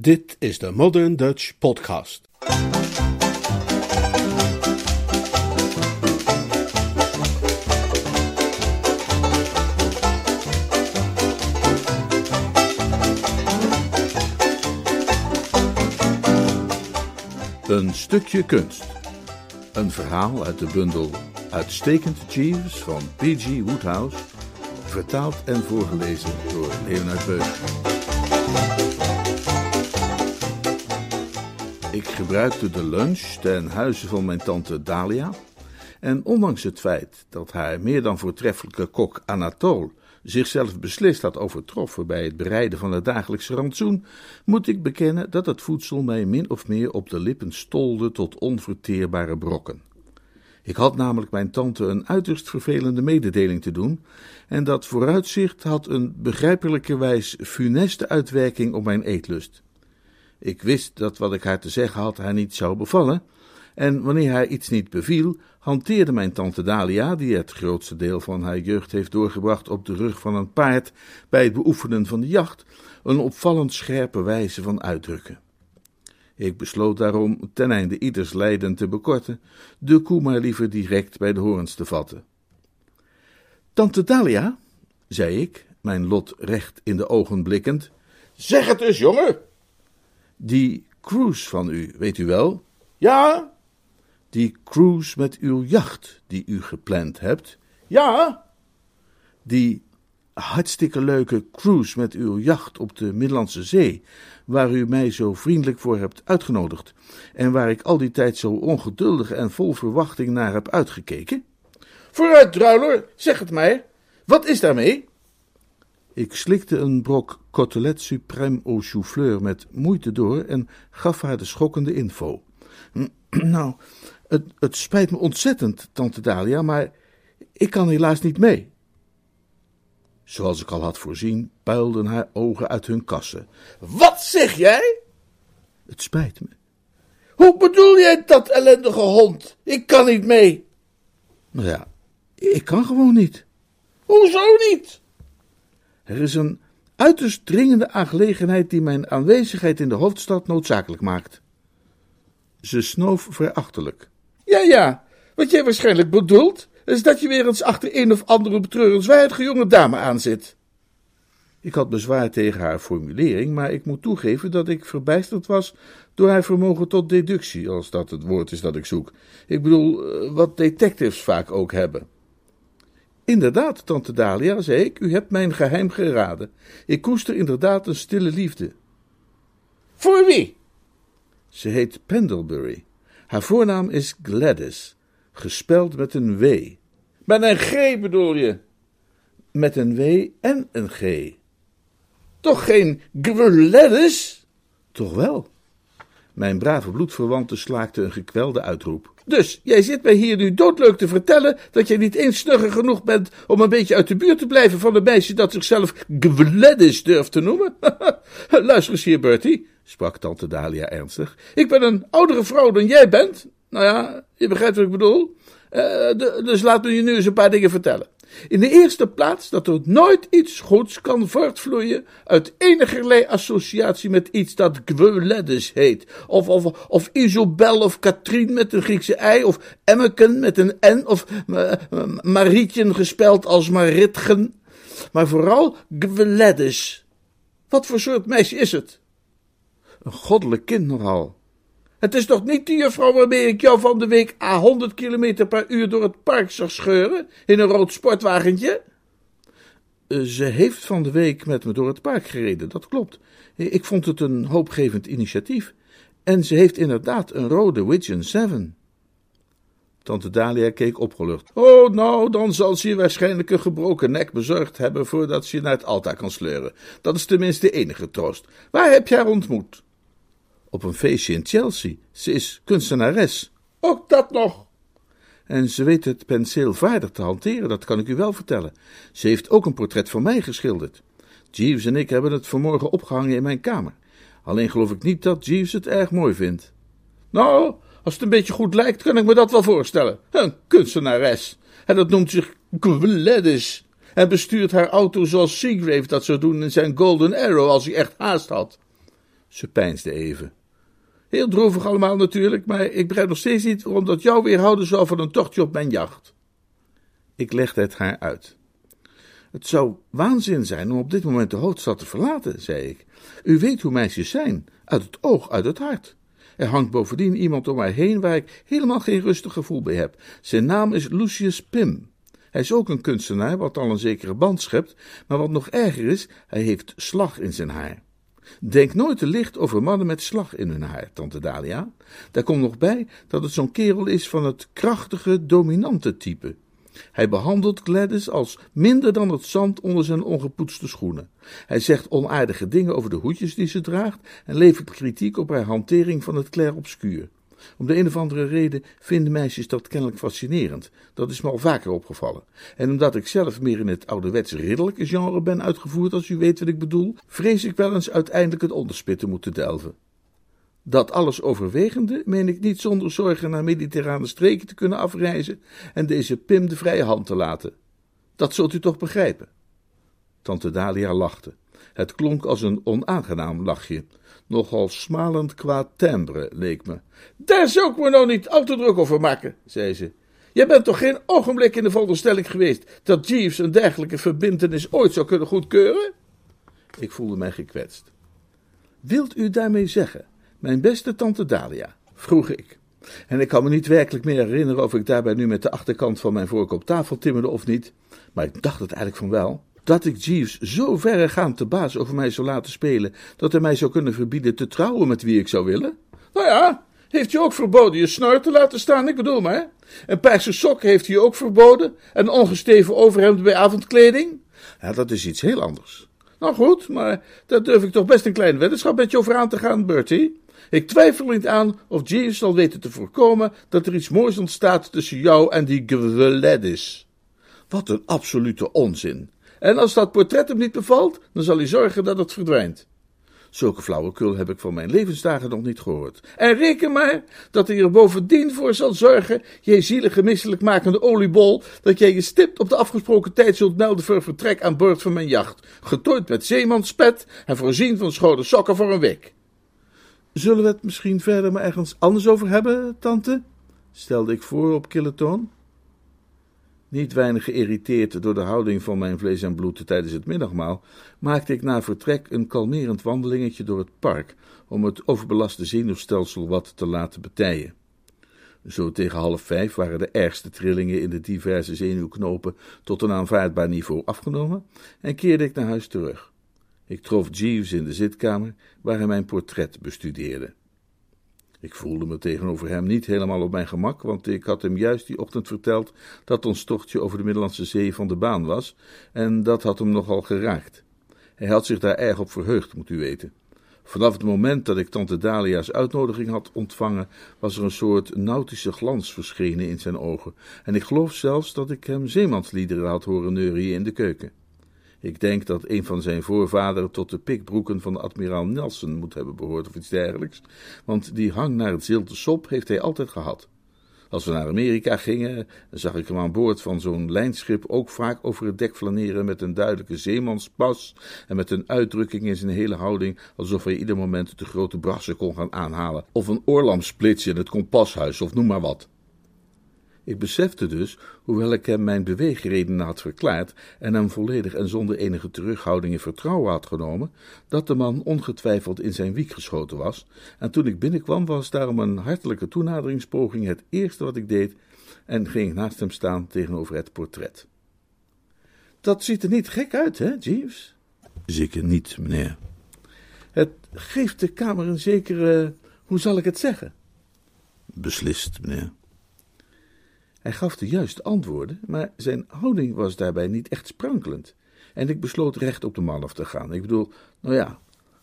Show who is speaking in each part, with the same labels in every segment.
Speaker 1: Dit is de Modern Dutch Podcast.
Speaker 2: Een stukje kunst. Een verhaal uit de bundel Uitstekend Jeeves van P.G. Woodhouse. Vertaald en voorgelezen door Leonard Beus. Ik gebruikte de lunch ten huize van mijn tante Dalia. En ondanks het feit dat haar meer dan voortreffelijke kok Anatole zichzelf beslist had overtroffen bij het bereiden van het dagelijkse rantsoen, moet ik bekennen dat het voedsel mij min of meer op de lippen stolde tot onverteerbare brokken. Ik had namelijk mijn tante een uiterst vervelende mededeling te doen, en dat vooruitzicht had een begrijpelijkerwijs funeste uitwerking op mijn eetlust. Ik wist dat wat ik haar te zeggen had haar niet zou bevallen, en wanneer haar iets niet beviel, hanteerde mijn tante Dalia, die het grootste deel van haar jeugd heeft doorgebracht op de rug van een paard bij het beoefenen van de jacht, een opvallend scherpe wijze van uitdrukken. Ik besloot daarom, ten einde ieders lijden te bekorten, de koe maar liever direct bij de horens te vatten. Tante Dalia, zei ik, mijn lot recht in de ogen blikkend,
Speaker 3: zeg het eens, jongen!
Speaker 2: Die cruise van u, weet u wel?
Speaker 3: Ja?
Speaker 2: Die cruise met uw jacht die u gepland hebt?
Speaker 3: Ja?
Speaker 2: Die hartstikke leuke cruise met uw jacht op de Middellandse Zee, waar u mij zo vriendelijk voor hebt uitgenodigd en waar ik al die tijd zo ongeduldig en vol verwachting naar heb uitgekeken?
Speaker 3: Vooruit, druiler, zeg het mij. Wat is daarmee?
Speaker 2: Ik slikte een brok cotelet suprême au chou-fleur met moeite door en gaf haar de schokkende info. Nou, het, het spijt me ontzettend, tante Dalia, maar ik kan helaas niet mee. Zoals ik al had voorzien, puilden haar ogen uit hun kassen.
Speaker 3: Wat zeg jij?
Speaker 2: Het spijt me.
Speaker 3: Hoe bedoel jij dat, ellendige hond? Ik kan niet mee.
Speaker 2: Nou ja, ik kan gewoon niet.
Speaker 3: Hoezo niet?
Speaker 2: Er is een uiterst dringende aangelegenheid die mijn aanwezigheid in de hoofdstad noodzakelijk maakt. Ze snoof verachtelijk.
Speaker 3: Ja, ja, wat jij waarschijnlijk bedoelt, is dat je weer eens achter een of andere betreurenswaardige jonge dame aanzit.
Speaker 2: Ik had bezwaar tegen haar formulering, maar ik moet toegeven dat ik verbijsterd was door haar vermogen tot deductie, als dat het woord is dat ik zoek. Ik bedoel, eh, wat detectives vaak ook hebben. Inderdaad, tante Dalia, zei ik, u hebt mijn geheim geraden. Ik koester inderdaad een stille liefde.
Speaker 3: Voor wie?
Speaker 2: Ze heet Pendlebury. Haar voornaam is Gladys, gespeld met een W.
Speaker 3: Met een G bedoel je?
Speaker 2: Met een W en een G.
Speaker 3: Toch geen Gladys?
Speaker 2: Toch wel. Mijn brave bloedverwante slaakte een gekwelde uitroep.
Speaker 3: Dus, jij zit mij hier nu doodleuk te vertellen dat jij niet eens snugger genoeg bent om een beetje uit de buurt te blijven van een meisje dat zichzelf Gladys durft te noemen? Luister eens hier, Bertie, sprak tante Dalia ernstig. Ik ben een oudere vrouw dan jij bent. Nou ja, je begrijpt wat ik bedoel. Uh, dus laat me je nu eens een paar dingen vertellen. In de eerste plaats dat er nooit iets goeds kan voortvloeien uit enigerlei associatie met iets dat Gwledis heet, of, of, of Isobel of Katrien met een Griekse ei, of Emmeken met een N, of uh, Marietje gespeld als Maritgen, maar vooral Gwledis. Wat voor soort meisje is het?
Speaker 2: Een goddelijk kind nogal.
Speaker 3: Het is toch niet die juffrouw waarmee ik jou van de week a 100 km per uur door het park zag scheuren in een rood sportwagentje?
Speaker 2: Ze heeft van de week met me door het park gereden, dat klopt. Ik vond het een hoopgevend initiatief. En ze heeft inderdaad een rode Widgeon 7. Tante Dalia keek opgelucht.
Speaker 3: Oh, nou, dan zal ze je waarschijnlijk een gebroken nek bezorgd hebben voordat ze je naar het altaar kan sleuren. Dat is tenminste de enige troost. Waar heb je haar ontmoet?
Speaker 2: Op een feestje in Chelsea. Ze is kunstenares.
Speaker 3: Ook dat nog.
Speaker 2: En ze weet het penseel vaardig te hanteren, dat kan ik u wel vertellen. Ze heeft ook een portret van mij geschilderd. Jeeves en ik hebben het vanmorgen opgehangen in mijn kamer. Alleen geloof ik niet dat Jeeves het erg mooi vindt.
Speaker 3: Nou, als het een beetje goed lijkt, kan ik me dat wel voorstellen. Een kunstenares. En dat noemt zich Gladys. En bestuurt haar auto zoals Seagrave dat zou doen in zijn Golden Arrow als hij echt haast had. Ze peinsde even. Heel droevig allemaal natuurlijk, maar ik begrijp nog steeds niet waarom dat jou weerhouden zou van een tochtje op mijn jacht. Ik legde het haar uit. Het zou waanzin zijn om op dit moment de hoofdstad te verlaten, zei ik. U weet hoe meisjes zijn, uit het oog, uit het hart. Er hangt bovendien iemand om mij heen waar ik helemaal geen rustig gevoel bij heb. Zijn naam is Lucius Pim. Hij is ook een kunstenaar, wat al een zekere band schept, maar wat nog erger is, hij heeft slag in zijn haar. Denk nooit te licht over mannen met slag in hun haar, tante Dalia. Daar komt nog bij dat het zo'n kerel is van het krachtige, dominante type. Hij behandelt Gladys als minder dan het zand onder zijn ongepoetste schoenen. Hij zegt onaardige dingen over de hoedjes die ze draagt en levert kritiek op haar hantering van het clair obscuur. Om de een of andere reden vinden meisjes dat kennelijk fascinerend. Dat is me al vaker opgevallen. En omdat ik zelf meer in het ouderwetse ridderlijke genre ben uitgevoerd, als u weet wat ik bedoel, vrees ik wel eens uiteindelijk het onderspit te moeten delven. Dat alles overwegende, meen ik niet zonder zorgen naar mediterrane streken te kunnen afreizen en deze Pim de vrije hand te laten. Dat zult u toch begrijpen? Tante Dalia lachte. Het klonk als een onaangenaam lachje, nogal smalend qua timbre, leek me. Daar zou ik me nou niet al te druk over maken, zei ze. Jij bent toch geen ogenblik in de veronderstelling geweest dat Jeeves een dergelijke verbintenis ooit zou kunnen goedkeuren? Ik voelde mij gekwetst. Wilt u daarmee zeggen mijn beste tante Dalia, vroeg ik. En ik kan me niet werkelijk meer herinneren of ik daarbij nu met de achterkant van mijn vork op tafel timmerde of niet, maar ik dacht het eigenlijk van wel. Dat ik Jeeves zo verregaand te baas over mij zou laten spelen, dat hij mij zou kunnen verbieden te trouwen met wie ik zou willen? Nou ja, heeft hij ook verboden je snor te laten staan, ik bedoel maar. En paarse sokken heeft hij ook verboden, en ongesteven overhemd bij avondkleding. Ja, dat is iets heel anders. Nou goed, maar daar durf ik toch best een kleine weddenschap met je over aan te gaan, Bertie. Ik twijfel niet aan of Jeeves zal weten te voorkomen dat er iets moois ontstaat tussen jou en die Gladys. Wat een absolute onzin. En als dat portret hem niet bevalt, dan zal hij zorgen dat het verdwijnt. Zulke flauwekul heb ik van mijn levensdagen nog niet gehoord. En reken maar dat hij er bovendien voor zal zorgen, jij zielige misselijkmakende oliebol, dat jij je stipt op de afgesproken tijd zult melden voor vertrek aan boord van mijn jacht, getooid met zeemanspet en voorzien van schone sokken voor een week. Zullen we het misschien verder maar ergens anders over hebben, tante? stelde ik voor op kille toon. Niet weinig geïrriteerd door de houding van mijn vlees en bloed tijdens het middagmaal, maakte ik na vertrek een kalmerend wandelingetje door het park, om het overbelaste zenuwstelsel wat te laten betijen. Zo tegen half vijf waren de ergste trillingen in de diverse zenuwknopen tot een aanvaardbaar niveau afgenomen en keerde ik naar huis terug. Ik trof Jeeves in de zitkamer, waar hij mijn portret bestudeerde. Ik voelde me tegenover hem niet helemaal op mijn gemak, want ik had hem juist die ochtend verteld dat ons tochtje over de Middellandse Zee van de baan was, en dat had hem nogal geraakt. Hij had zich daar erg op verheugd, moet u weten. Vanaf het moment dat ik tante Dalia's uitnodiging had ontvangen, was er een soort nautische glans verschenen in zijn ogen, en ik geloof zelfs dat ik hem zeemansliederen had horen neurien in de keuken. Ik denk dat een van zijn voorvaderen tot de pikbroeken van de admiraal Nelson moet hebben behoord of iets dergelijks, want die hang naar het zilte sop heeft hij altijd gehad. Als we naar Amerika gingen, zag ik hem aan boord van zo'n lijnschip ook vaak over het dek flaneren met een duidelijke zeemanspas en met een uitdrukking in zijn hele houding alsof hij ieder moment de grote brassen kon gaan aanhalen, of een oorlamsplitsje in het kompashuis, of noem maar wat. Ik besefte dus, hoewel ik hem mijn beweegredenen had verklaard en hem volledig en zonder enige terughouding in vertrouwen had genomen, dat de man ongetwijfeld in zijn wiek geschoten was, en toen ik binnenkwam was daarom een hartelijke toenaderingspoging het eerste wat ik deed en ging naast hem staan tegenover het portret. Dat ziet er niet gek uit, hè, Jeeves? Zeker niet, meneer. Het geeft de kamer een zekere, hoe zal ik het zeggen? Beslist, meneer. Hij gaf de juiste antwoorden, maar zijn houding was daarbij niet echt sprankelend. En ik besloot recht op de man af te gaan. Ik bedoel, nou ja,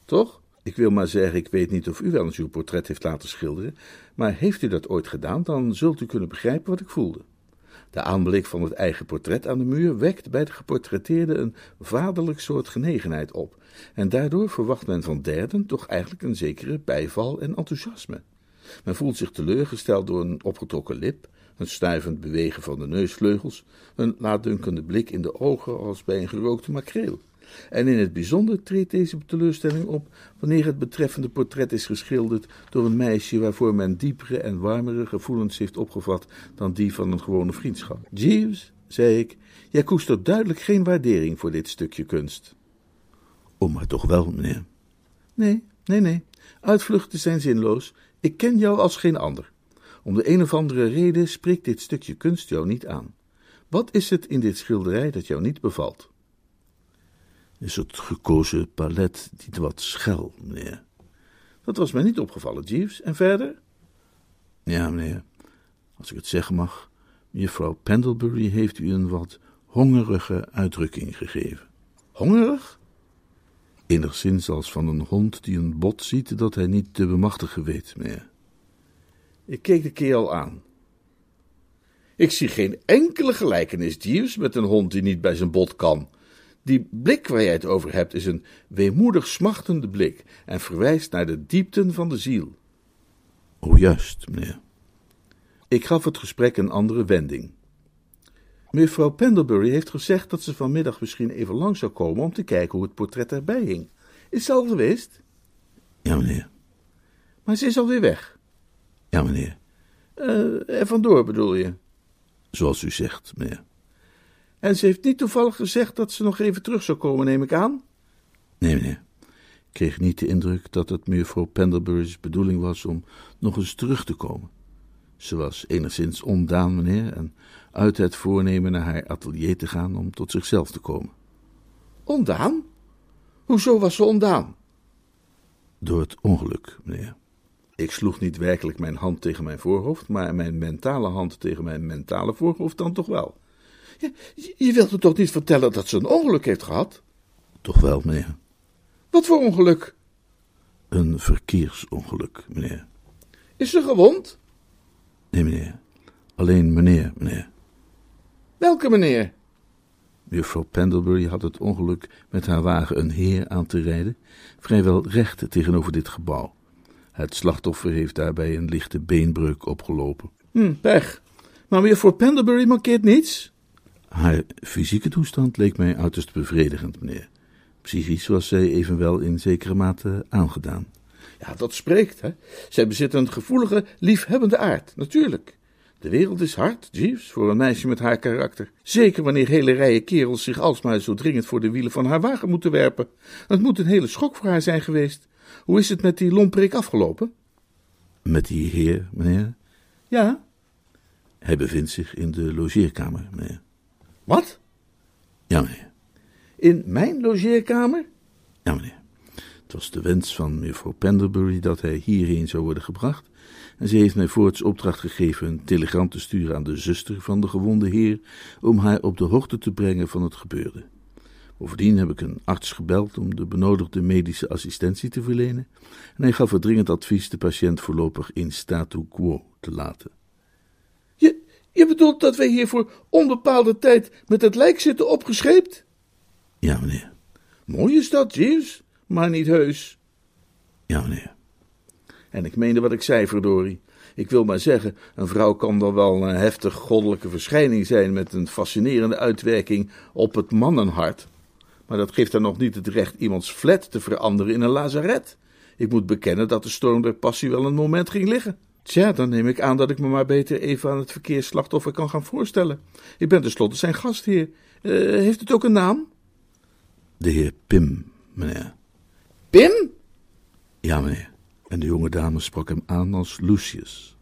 Speaker 3: toch? Ik wil maar zeggen, ik weet niet of u wel eens uw portret heeft laten schilderen, maar heeft u dat ooit gedaan, dan zult u kunnen begrijpen wat ik voelde. De aanblik van het eigen portret aan de muur wekt bij de geportretteerde een vaderlijk soort genegenheid op, en daardoor verwacht men van derden toch eigenlijk een zekere bijval en enthousiasme. Men voelt zich teleurgesteld door een opgetrokken lip, een stuivend bewegen van de neusvleugels, een laatdunkende blik in de ogen als bij een gerookte makreel.
Speaker 2: En in het bijzonder treedt deze teleurstelling op wanneer het betreffende portret is geschilderd door een meisje waarvoor men diepere en warmere gevoelens heeft opgevat dan die van een gewone vriendschap. Jeeves, zei ik, jij koestert duidelijk geen waardering voor dit stukje kunst.
Speaker 3: Oh, maar toch wel, meneer.
Speaker 2: Nee, nee, nee. Uitvluchten zijn zinloos. Ik ken jou als geen ander. Om de een of andere reden spreekt dit stukje kunst jou niet aan. Wat is het in dit schilderij dat jou niet bevalt?
Speaker 3: Is het gekozen palet niet wat schel, meneer?
Speaker 2: Dat was mij niet opgevallen, Jeeves. En verder?
Speaker 3: Ja, meneer. Als ik het zeggen mag, juffrouw Pendlebury heeft u een wat hongerige uitdrukking gegeven.
Speaker 2: Hongerig?
Speaker 3: Enigszins als van een hond die een bot ziet dat hij niet te bemachtigen weet, meneer.
Speaker 2: Ik keek de kerel aan. Ik zie geen enkele gelijkenis, Jeeves, met een hond die niet bij zijn bot kan. Die blik waar jij het over hebt is een weemoedig smachtende blik en verwijst naar de diepten van de ziel.
Speaker 3: Oh, juist, meneer.
Speaker 2: Ik gaf het gesprek een andere wending. Mevrouw Pendlebury heeft gezegd dat ze vanmiddag misschien even lang zou komen om te kijken hoe het portret erbij hing. Is ze al geweest?
Speaker 3: Ja, meneer.
Speaker 2: Maar ze is alweer weg.
Speaker 3: Ja, meneer.
Speaker 2: Uh, er vandoor bedoel je?
Speaker 3: Zoals u zegt, meneer.
Speaker 2: En ze heeft niet toevallig gezegd dat ze nog even terug zou komen, neem ik aan?
Speaker 3: Nee, meneer. Ik kreeg niet de indruk dat het mevrouw Pendlebury's bedoeling was om nog eens terug te komen. Ze was enigszins ondaan, meneer, en uit het voornemen naar haar atelier te gaan om tot zichzelf te komen.
Speaker 2: Ondaan? Hoezo was ze ondaan?
Speaker 3: Door het ongeluk, meneer.
Speaker 2: Ik sloeg niet werkelijk mijn hand tegen mijn voorhoofd, maar mijn mentale hand tegen mijn mentale voorhoofd dan toch wel. Je, je wilt me toch niet vertellen dat ze een ongeluk heeft gehad?
Speaker 3: Toch wel, meneer.
Speaker 2: Wat voor ongeluk?
Speaker 3: Een verkeersongeluk, meneer.
Speaker 2: Is ze gewond?
Speaker 3: Nee, meneer. Alleen meneer, meneer.
Speaker 2: Welke meneer?
Speaker 3: Juffrouw Pendlebury had het ongeluk met haar wagen een heer aan te rijden, vrijwel recht tegenover dit gebouw. Het slachtoffer heeft daarbij een lichte beenbreuk opgelopen.
Speaker 2: Hm, pech. Maar juffrouw Pendlebury mankeert niets?
Speaker 3: Haar fysieke toestand leek mij uiterst bevredigend, meneer. Psychisch was zij evenwel in zekere mate aangedaan.
Speaker 2: Ja, dat spreekt, hè. Zij bezit een gevoelige, liefhebbende aard, natuurlijk. De wereld is hard, Jeeves, voor een meisje met haar karakter. Zeker wanneer hele rijen kerels zich alsmaar zo dringend voor de wielen van haar wagen moeten werpen. Het moet een hele schok voor haar zijn geweest. Hoe is het met die lomperik afgelopen?
Speaker 3: Met die heer, meneer?
Speaker 2: Ja.
Speaker 3: Hij bevindt zich in de logeerkamer, meneer.
Speaker 2: Wat?
Speaker 3: Ja, meneer.
Speaker 2: In mijn logeerkamer?
Speaker 3: Ja, meneer. Het was de wens van mevrouw Penderbury dat hij hierheen zou worden gebracht, en ze heeft mij voorts opdracht gegeven een telegram te sturen aan de zuster van de gewonde heer, om haar op de hoogte te brengen van het gebeurde. Bovendien heb ik een arts gebeld om de benodigde medische assistentie te verlenen, en hij gaf het dringend advies de patiënt voorlopig in statu quo te laten.
Speaker 2: Je, je bedoelt dat wij hier voor onbepaalde tijd met het lijk zitten opgescheept?
Speaker 3: Ja, meneer.
Speaker 2: Mooi is dat, Jeeves, maar niet heus.
Speaker 3: Ja, meneer.
Speaker 2: En ik meende wat ik zei, verdorie. Ik wil maar zeggen, een vrouw kan dan wel een heftig goddelijke verschijning zijn met een fascinerende uitwerking op het mannenhart. Maar dat geeft haar nog niet het recht iemands flat te veranderen in een lazaret. Ik moet bekennen dat de storm der passie wel een moment ging liggen. Tja, dan neem ik aan dat ik me maar beter even aan het verkeersslachtoffer kan gaan voorstellen. Ik ben tenslotte zijn gastheer. Uh, heeft het ook een naam?
Speaker 3: De heer Pim, meneer.
Speaker 2: Pim?
Speaker 3: Ja, meneer. En de jonge dame sprak hem aan als Lucius.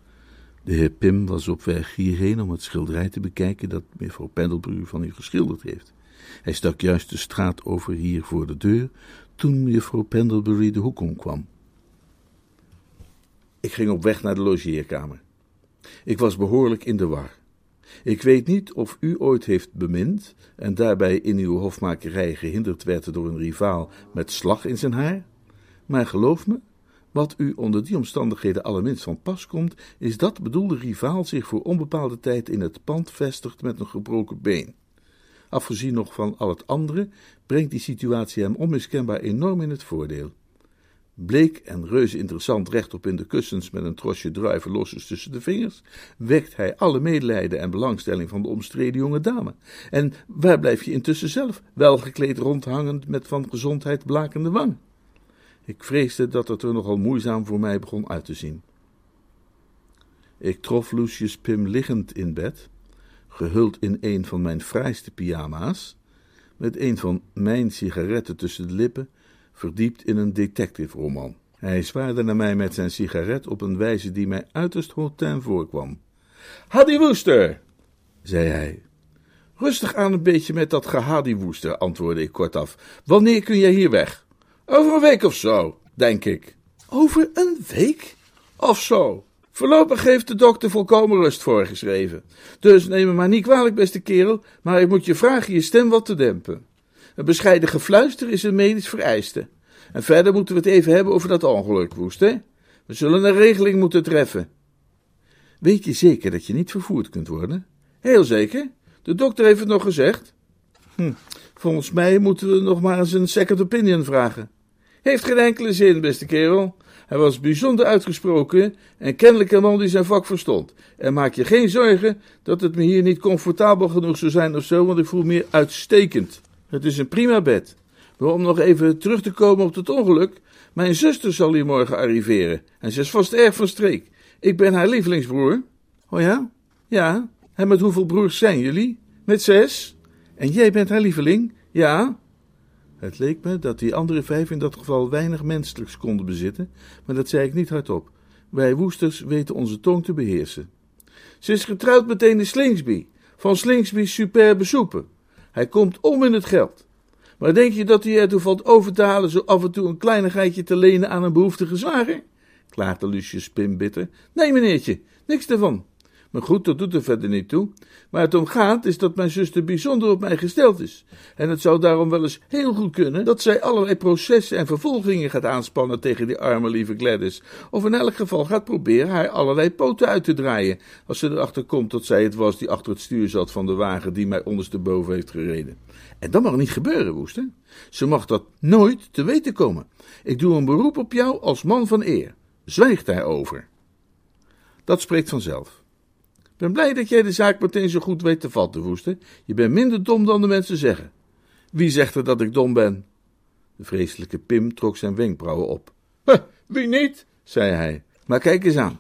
Speaker 3: De heer Pim was op weg hierheen om het schilderij te bekijken dat mevrouw Pendelbru van u geschilderd heeft. Hij stak juist de straat over hier voor de deur, toen mevrouw Pendlebury de hoek omkwam.
Speaker 2: Ik ging op weg naar de logeerkamer. Ik was behoorlijk in de war. Ik weet niet of u ooit heeft bemind en daarbij in uw hofmakerij gehinderd werd door een rivaal met slag in zijn haar, maar geloof me, wat u onder die omstandigheden allerminst van pas komt, is dat bedoelde rivaal zich voor onbepaalde tijd in het pand vestigt met een gebroken been. Afgezien nog van al het andere, brengt die situatie hem onmiskenbaar enorm in het voordeel. bleek en reuze interessant rechtop in de kussens met een trosje druivenlossers tussen de vingers, wekt hij alle medelijden en belangstelling van de omstreden jonge dame. En waar blijf je intussen zelf, welgekleed rondhangend met van gezondheid blakende wang? Ik vreesde dat het er nogal moeizaam voor mij begon uit te zien. Ik trof Lucius Pim liggend in bed, gehuld in een van mijn fraaiste pyjama's, met een van mijn sigaretten tussen de lippen, verdiept in een detective-roman. Hij zwaarde naar mij met zijn sigaret op een wijze die mij uiterst hotain voorkwam. Haddy Woester, zei hij. Rustig aan een beetje met dat gehaddy Woester, antwoordde ik kortaf. Wanneer kun jij hier weg? Over een week of zo, denk ik. Over een week? Of zo. Voorlopig heeft de dokter volkomen rust voorgeschreven. Dus neem me maar niet kwalijk, beste kerel, maar ik moet je vragen je stem wat te dempen. Een bescheiden gefluister is een medisch vereiste. En verder moeten we het even hebben over dat ongeluk, Woest, hè? We zullen een regeling moeten treffen. Weet je zeker dat je niet vervoerd kunt worden? Heel zeker. De dokter heeft het nog gezegd. Hm, volgens mij moeten we nog maar eens een second opinion vragen. Heeft geen enkele zin, beste kerel. Hij was bijzonder uitgesproken en kennelijk een man die zijn vak verstond. En maak je geen zorgen dat het me hier niet comfortabel genoeg zou zijn of zo, want ik voel me uitstekend. Het is een prima bed. Maar om nog even terug te komen op het ongeluk. Mijn zuster zal hier morgen arriveren. En ze is vast erg van streek. Ik ben haar lievelingsbroer. Oh ja? Ja. En met hoeveel broers zijn jullie? Met zes. En jij bent haar lieveling? Ja. Het leek me dat die andere vijf in dat geval weinig menselijks konden bezitten, maar dat zei ik niet hardop. Wij woesters weten onze tong te beheersen. Ze is getrouwd met een Slingsby, van Slingsby superbe soepen. Hij komt om in het geld. Maar denk je dat hij ertoe valt over te halen zo af en toe een kleinigheidje te lenen aan een behoeftige zwager? klaagde Lucius Pim bitter. Nee, meneertje, niks ervan. Maar goed, dat doet er verder niet toe. Waar het om gaat is dat mijn zuster bijzonder op mij gesteld is. En het zou daarom wel eens heel goed kunnen dat zij allerlei processen en vervolgingen gaat aanspannen tegen die arme lieve Gladys. Of in elk geval gaat proberen haar allerlei poten uit te draaien. Als ze erachter komt dat zij het was die achter het stuur zat van de wagen die mij ondersteboven heeft gereden. En dat mag niet gebeuren, Woester. Ze mag dat nooit te weten komen. Ik doe een beroep op jou als man van eer. Zwijg daarover. Dat spreekt vanzelf. Ben blij dat jij de zaak meteen zo goed weet te vatten, Woester. Je bent minder dom dan de mensen zeggen. Wie zegt er dat ik dom ben? De vreselijke Pim trok zijn wenkbrauwen op. Huh, wie niet? zei hij. Maar kijk eens aan.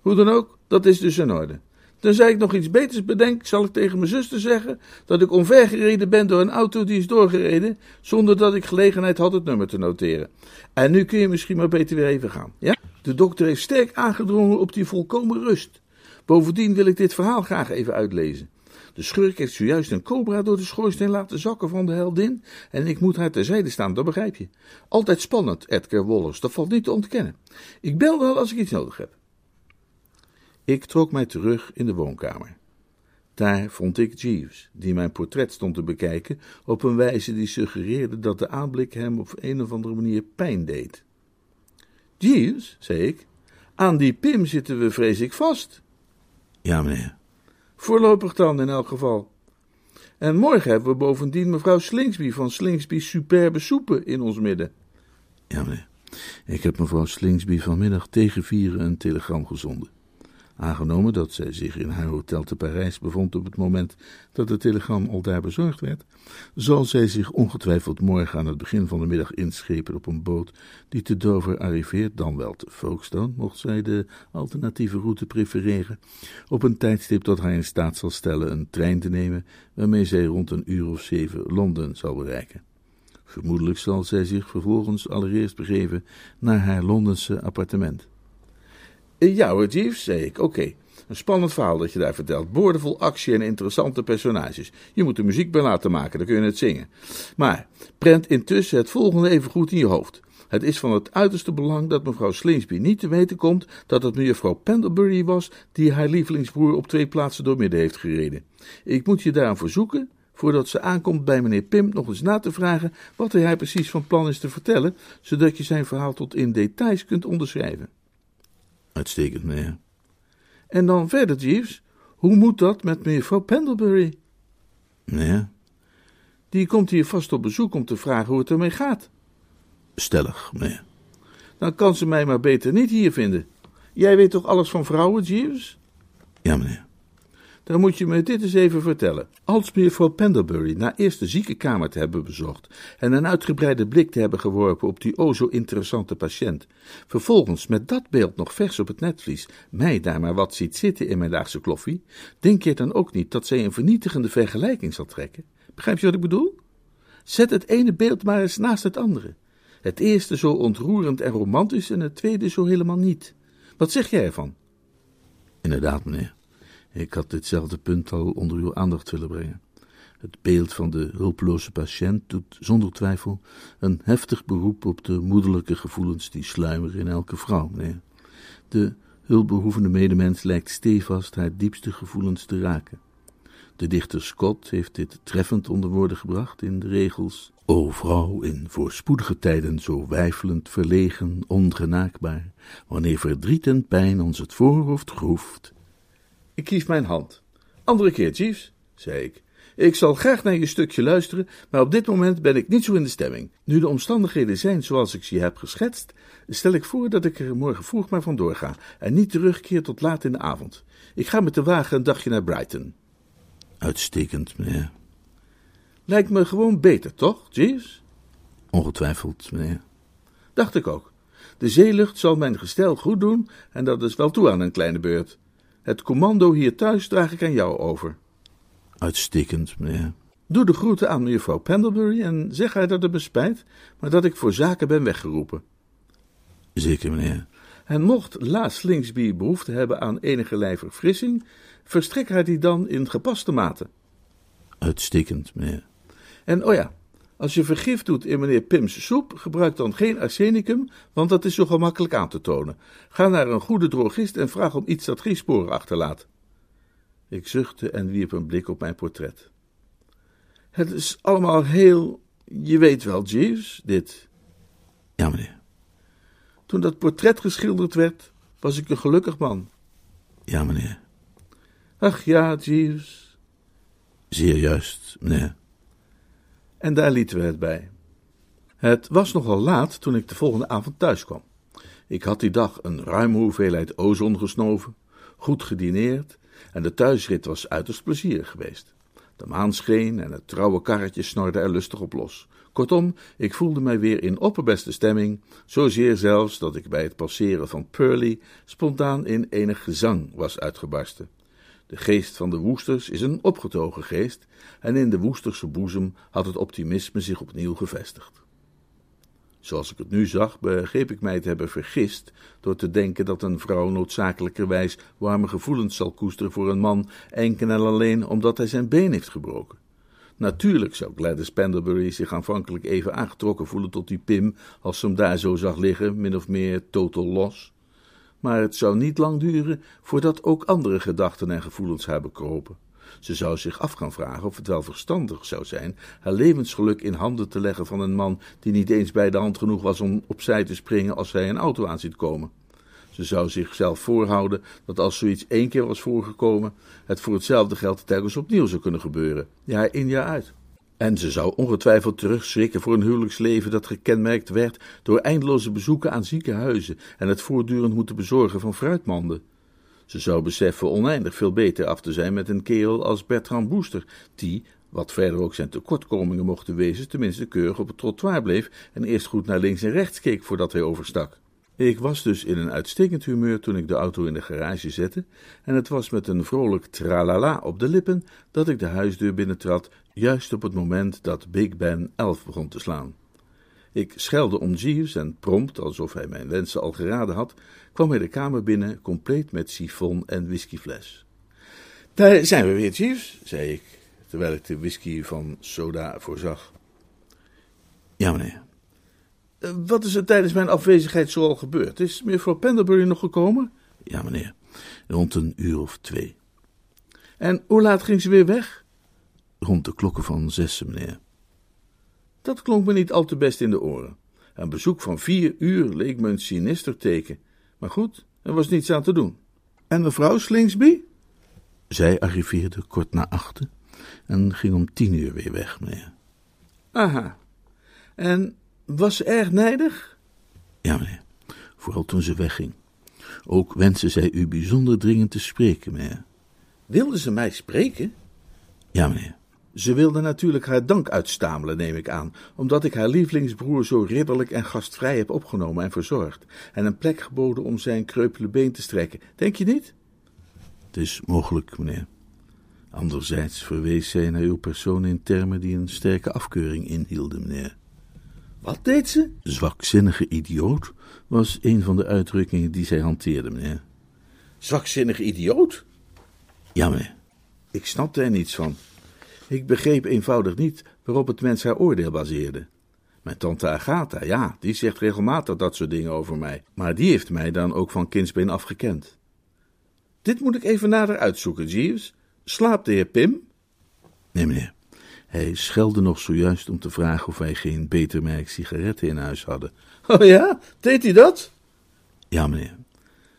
Speaker 2: Hoe dan ook, dat is dus in orde. Tenzij ik nog iets beters bedenk, zal ik tegen mijn zuster zeggen dat ik omvergereden ben door een auto die is doorgereden, zonder dat ik gelegenheid had het nummer te noteren. En nu kun je misschien maar beter weer even gaan, ja? De dokter heeft sterk aangedrongen op die volkomen rust. Bovendien wil ik dit verhaal graag even uitlezen. De schurk heeft zojuist een cobra door de schoorsteen laten zakken van de heldin en ik moet haar terzijde staan, dat begrijp je. Altijd spannend, Edgar Wallace, dat valt niet te ontkennen. Ik bel wel als ik iets nodig heb. Ik trok mij terug in de woonkamer. Daar vond ik Jeeves, die mijn portret stond te bekijken op een wijze die suggereerde dat de aanblik hem op een of andere manier pijn deed. Jeeves, zei ik, aan die Pim zitten we vrees ik vast. Ja, meneer. Voorlopig dan, in elk geval. En morgen hebben we bovendien mevrouw Slingsby van Slingsby Superbe Soepen in ons midden. Ja, meneer. Ik heb mevrouw Slingsby vanmiddag tegen vieren een telegram gezonden. Aangenomen dat zij zich in haar hotel te Parijs bevond op het moment dat de telegram al daar bezorgd werd, zal zij zich ongetwijfeld morgen aan het begin van de middag inschepen op een boot die te Dover arriveert, dan wel te Folkestone, mocht zij de alternatieve route prefereren, op een tijdstip dat haar in staat zal stellen een trein te nemen waarmee zij rond een uur of zeven Londen zal bereiken. Vermoedelijk zal zij zich vervolgens allereerst begeven naar haar Londense appartement. Ja hoor, Jeeves, zei ik. Oké. Een spannend verhaal dat je daar vertelt. Boordevol actie en interessante personages. Je moet er muziek bij laten maken, dan kun je het zingen. Maar prent intussen het volgende even goed in je hoofd. Het is van het uiterste belang dat mevrouw Slingsby niet te weten komt dat het mevrouw Pendlebury was die haar lievelingsbroer op twee plaatsen doormidden heeft gereden. Ik moet je daarom verzoeken, voordat ze aankomt bij meneer Pim, nog eens na te vragen wat hij precies van plan is te vertellen, zodat je zijn verhaal tot in details kunt onderschrijven. Uitstekend, meneer. En dan verder, Jeeves. Hoe moet dat met mevrouw Pendlebury? Meneer? Die komt hier vast op bezoek om te vragen hoe het ermee gaat. Stellig, meneer.
Speaker 3: dan kan ze mij maar beter niet hier vinden. Jij weet toch alles van vrouwen, Jeeves?
Speaker 2: Ja, meneer.
Speaker 3: Dan moet je me dit eens even vertellen. Als mevrouw Pendlebury na eerst de ziekenkamer te hebben bezocht en een uitgebreide blik te hebben geworpen op die o zo interessante patiënt, vervolgens met dat beeld nog vers op het netvlies mij daar maar wat ziet zitten in mijn daagse kloffie, denk je dan ook niet dat zij een vernietigende vergelijking zal trekken? Begrijp je wat ik bedoel? Zet het ene beeld maar eens naast het andere. Het eerste zo ontroerend en romantisch en het tweede zo helemaal niet. Wat zeg jij ervan?
Speaker 2: Inderdaad, meneer. Ik had ditzelfde punt al onder uw aandacht willen brengen. Het beeld van de hulpeloze patiënt doet zonder twijfel een heftig beroep op de moederlijke gevoelens die sluimeren in elke vrouw. De hulpbehoevende medemens lijkt stevast haar diepste gevoelens te raken. De dichter Scott heeft dit treffend onder woorden gebracht in de regels: O vrouw, in voorspoedige tijden zo weifelend, verlegen, ongenaakbaar, wanneer verdriet en pijn ons het voorhoofd groeft,
Speaker 3: ik kies mijn hand. Andere keer, Jeeves, zei ik. Ik zal graag naar je stukje luisteren, maar op dit moment ben ik niet zo in de stemming. Nu de omstandigheden zijn zoals ik ze heb geschetst, stel ik voor dat ik er morgen vroeg maar vandoor ga en niet terugkeer tot laat in de avond. Ik ga met de wagen een dagje naar Brighton.
Speaker 2: Uitstekend, meneer.
Speaker 3: Lijkt me gewoon beter, toch, Jeeves?
Speaker 2: Ongetwijfeld, meneer.
Speaker 3: Dacht ik ook. De zeelucht zal mijn gestel goed doen en dat is wel toe aan een kleine beurt. Het commando hier thuis draag ik aan jou over.
Speaker 2: Uitstekend, meneer.
Speaker 3: Doe de groeten aan mevrouw Pendlebury en zeg haar dat het me spijt, maar dat ik voor zaken ben weggeroepen.
Speaker 2: Zeker, meneer.
Speaker 3: En mocht La Slingsby behoefte hebben aan enige verfrissing, verstrek haar die dan in gepaste mate.
Speaker 2: Uitstekend, meneer.
Speaker 3: En oh ja, als je vergif doet in meneer Pim's soep, gebruik dan geen arsenicum, want dat is zo gemakkelijk aan te tonen. Ga naar een goede drogist en vraag om iets dat geen sporen achterlaat. Ik zuchtte en wierp een blik op mijn portret. Het is allemaal heel, je weet wel, Jeeves, dit.
Speaker 2: Ja, meneer.
Speaker 3: Toen dat portret geschilderd werd, was ik een gelukkig man.
Speaker 2: Ja, meneer.
Speaker 3: Ach ja, Jeeves.
Speaker 2: Zeer juist, meneer.
Speaker 3: En daar lieten we het bij. Het was nogal laat toen ik de volgende avond thuis kwam. Ik had die dag een ruime hoeveelheid ozon gesnoven, goed gedineerd en de thuisrit was uiterst plezierig geweest. De maan scheen en het trouwe karretje snorde er lustig op los. Kortom, ik voelde mij weer in opperbeste stemming, zozeer zelfs dat ik bij het passeren van Purley spontaan in enig gezang was uitgebarsten. De geest van de Woesters is een opgetogen geest, en in de Woesterse boezem had het optimisme zich opnieuw gevestigd. Zoals ik het nu zag, begreep ik mij te hebben vergist door te denken dat een vrouw noodzakelijkerwijs warme gevoelens zal koesteren voor een man enkel en alleen omdat hij zijn been heeft gebroken. Natuurlijk zou Gladys Pendlebury zich aanvankelijk even aangetrokken voelen tot die Pim als ze hem daar zo zag liggen, min of meer total los maar het zou niet lang duren voordat ook andere gedachten en gevoelens haar bekropen. Ze zou zich af gaan vragen of het wel verstandig zou zijn haar levensgeluk in handen te leggen van een man die niet eens bij de hand genoeg was om opzij te springen als hij een auto aan ziet komen. Ze zou zichzelf voorhouden dat als zoiets één keer was voorgekomen, het voor hetzelfde geld telkens opnieuw zou kunnen gebeuren, jaar in jaar uit. En ze zou ongetwijfeld terugschrikken voor een huwelijksleven dat gekenmerkt werd door eindeloze bezoeken aan ziekenhuizen en het voortdurend moeten bezorgen van fruitmanden. Ze zou beseffen oneindig veel beter af te zijn met een kerel als Bertrand Booster, die, wat verder ook zijn tekortkomingen mochten wezen, tenminste keurig op het trottoir bleef en eerst goed naar links en rechts keek voordat hij overstak. Ik was dus in een uitstekend humeur toen ik de auto in de garage zette, en het was met een vrolijk tralala op de lippen dat ik de huisdeur binnentrad, juist op het moment dat Big Ben elf begon te slaan. Ik schelde om Jeeves en prompt, alsof hij mijn wensen al geraden had, kwam hij de kamer binnen, compleet met sifon en whiskyfles. Daar zijn we weer, Jeeves, zei ik, terwijl ik de whisky van soda voorzag.
Speaker 2: Ja, meneer.
Speaker 3: Eh, wat is er tijdens mijn afwezigheid zoal gebeurd? Is mevrouw Pendlebury nog gekomen?
Speaker 2: Ja, meneer. Rond een uur of twee.
Speaker 3: En hoe laat ging ze weer weg?
Speaker 2: Rond de klokken van zes, meneer.
Speaker 3: Dat klonk me niet al te best in de oren. Een bezoek van vier uur leek me een sinister teken. Maar goed, er was niets aan te doen. En mevrouw Slingsby?
Speaker 2: Zij arriveerde kort na achten en ging om tien uur weer weg, meneer.
Speaker 3: Aha. En was ze erg nijdig?
Speaker 2: Ja, meneer. vooral toen ze wegging. Ook wenste zij u bijzonder dringend te spreken, meneer.
Speaker 3: Wilde ze mij spreken?
Speaker 2: Ja, meneer.
Speaker 3: Ze wilde natuurlijk haar dank uitstamelen, neem ik aan, omdat ik haar lievelingsbroer zo ridderlijk en gastvrij heb opgenomen en verzorgd, en een plek geboden om zijn kreupele been te strekken. Denk je niet?
Speaker 2: Het is mogelijk, meneer. Anderzijds verwees zij naar uw persoon in termen die een sterke afkeuring inhielden, meneer.
Speaker 3: Wat deed ze?
Speaker 2: Zwakzinnige idioot was een van de uitdrukkingen die zij hanteerde, meneer.
Speaker 3: Zwakzinnige idioot?
Speaker 2: Ja, meneer.
Speaker 3: Ik snapte er niets van. Ik begreep eenvoudig niet waarop het mens haar oordeel baseerde. Mijn tante Agatha, ja, die zegt regelmatig dat soort dingen over mij, maar die heeft mij dan ook van kindsbeen afgekend. Dit moet ik even nader uitzoeken, Jeeves. Slaapt de heer Pim?
Speaker 2: Nee, meneer. Hij schelde nog zojuist om te vragen of wij geen beter merk sigaretten in huis hadden.
Speaker 3: Oh ja, deed hij dat?
Speaker 2: Ja, meneer.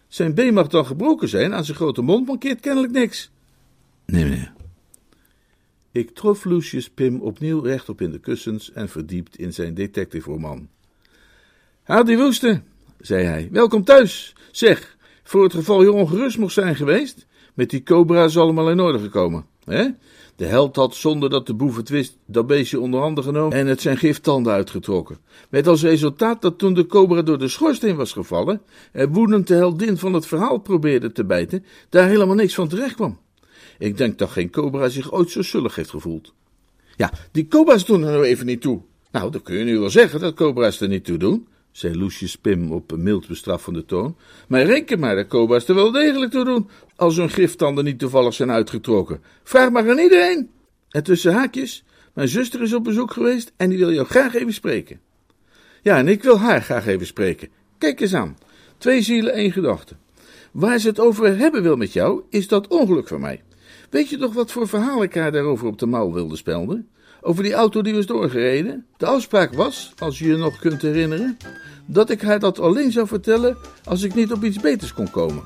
Speaker 3: Zijn been mag dan gebroken zijn, aan zijn grote mond mankeert kennelijk niks.
Speaker 2: Nee, meneer.
Speaker 3: Ik trof Lucius Pim opnieuw rechtop in de kussens en verdiept in zijn detective-roman. Hadi Woeste, zei hij, welkom thuis. Zeg, voor het geval je ongerust mocht zijn geweest, met die cobra is allemaal in orde gekomen. Hè? De held had, zonder dat de boef het wist, dat beestje onder handen genomen en het zijn giftanden uitgetrokken. Met als resultaat dat toen de cobra door de schoorsteen was gevallen en woedend de heldin van het verhaal probeerde te bijten, daar helemaal niks van terecht kwam. Ik denk dat geen cobra zich ooit zo zullig heeft gevoeld. Ja, die cobra's doen er nou even niet toe. Nou, dan kun je nu wel zeggen dat cobra's er niet toe doen, zei Lucius Pim op een mild bestraffende toon. Maar reken maar dat cobra's er wel degelijk toe doen, als hun giftanden niet toevallig zijn uitgetrokken. Vraag maar aan iedereen. En tussen haakjes, mijn zuster is op bezoek geweest en die wil jou graag even spreken. Ja, en ik wil haar graag even spreken. Kijk eens aan. Twee zielen, één gedachte. Waar ze het over hebben wil met jou, is dat ongeluk van mij. Weet je toch wat voor verhaal ik haar daarover op de mouw wilde spelden? Over die auto die was doorgereden? De afspraak was, als je je nog kunt herinneren, dat ik haar dat alleen zou vertellen als ik niet op iets beters kon komen.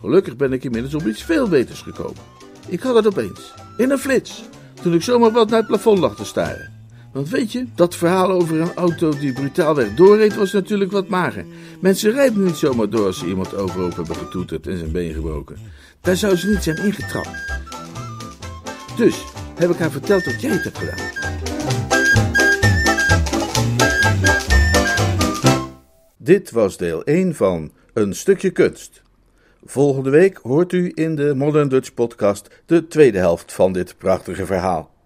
Speaker 3: Gelukkig ben ik inmiddels op iets veel beters gekomen. Ik had het opeens, in een flits, toen ik zomaar wat naar het plafond lag te staren. Want weet je, dat verhaal over een auto die brutaalweg doorreed was natuurlijk wat mager. Mensen rijden niet zomaar door als ze iemand overhoop hebben getoeterd en zijn been gebroken. Daar zou ze niet zijn ingetrapt. Dus heb ik haar verteld dat jij het hebt gedaan. Dit was deel 1 van Een stukje kunst. Volgende week hoort u in de Modern Dutch podcast de tweede helft van dit prachtige verhaal.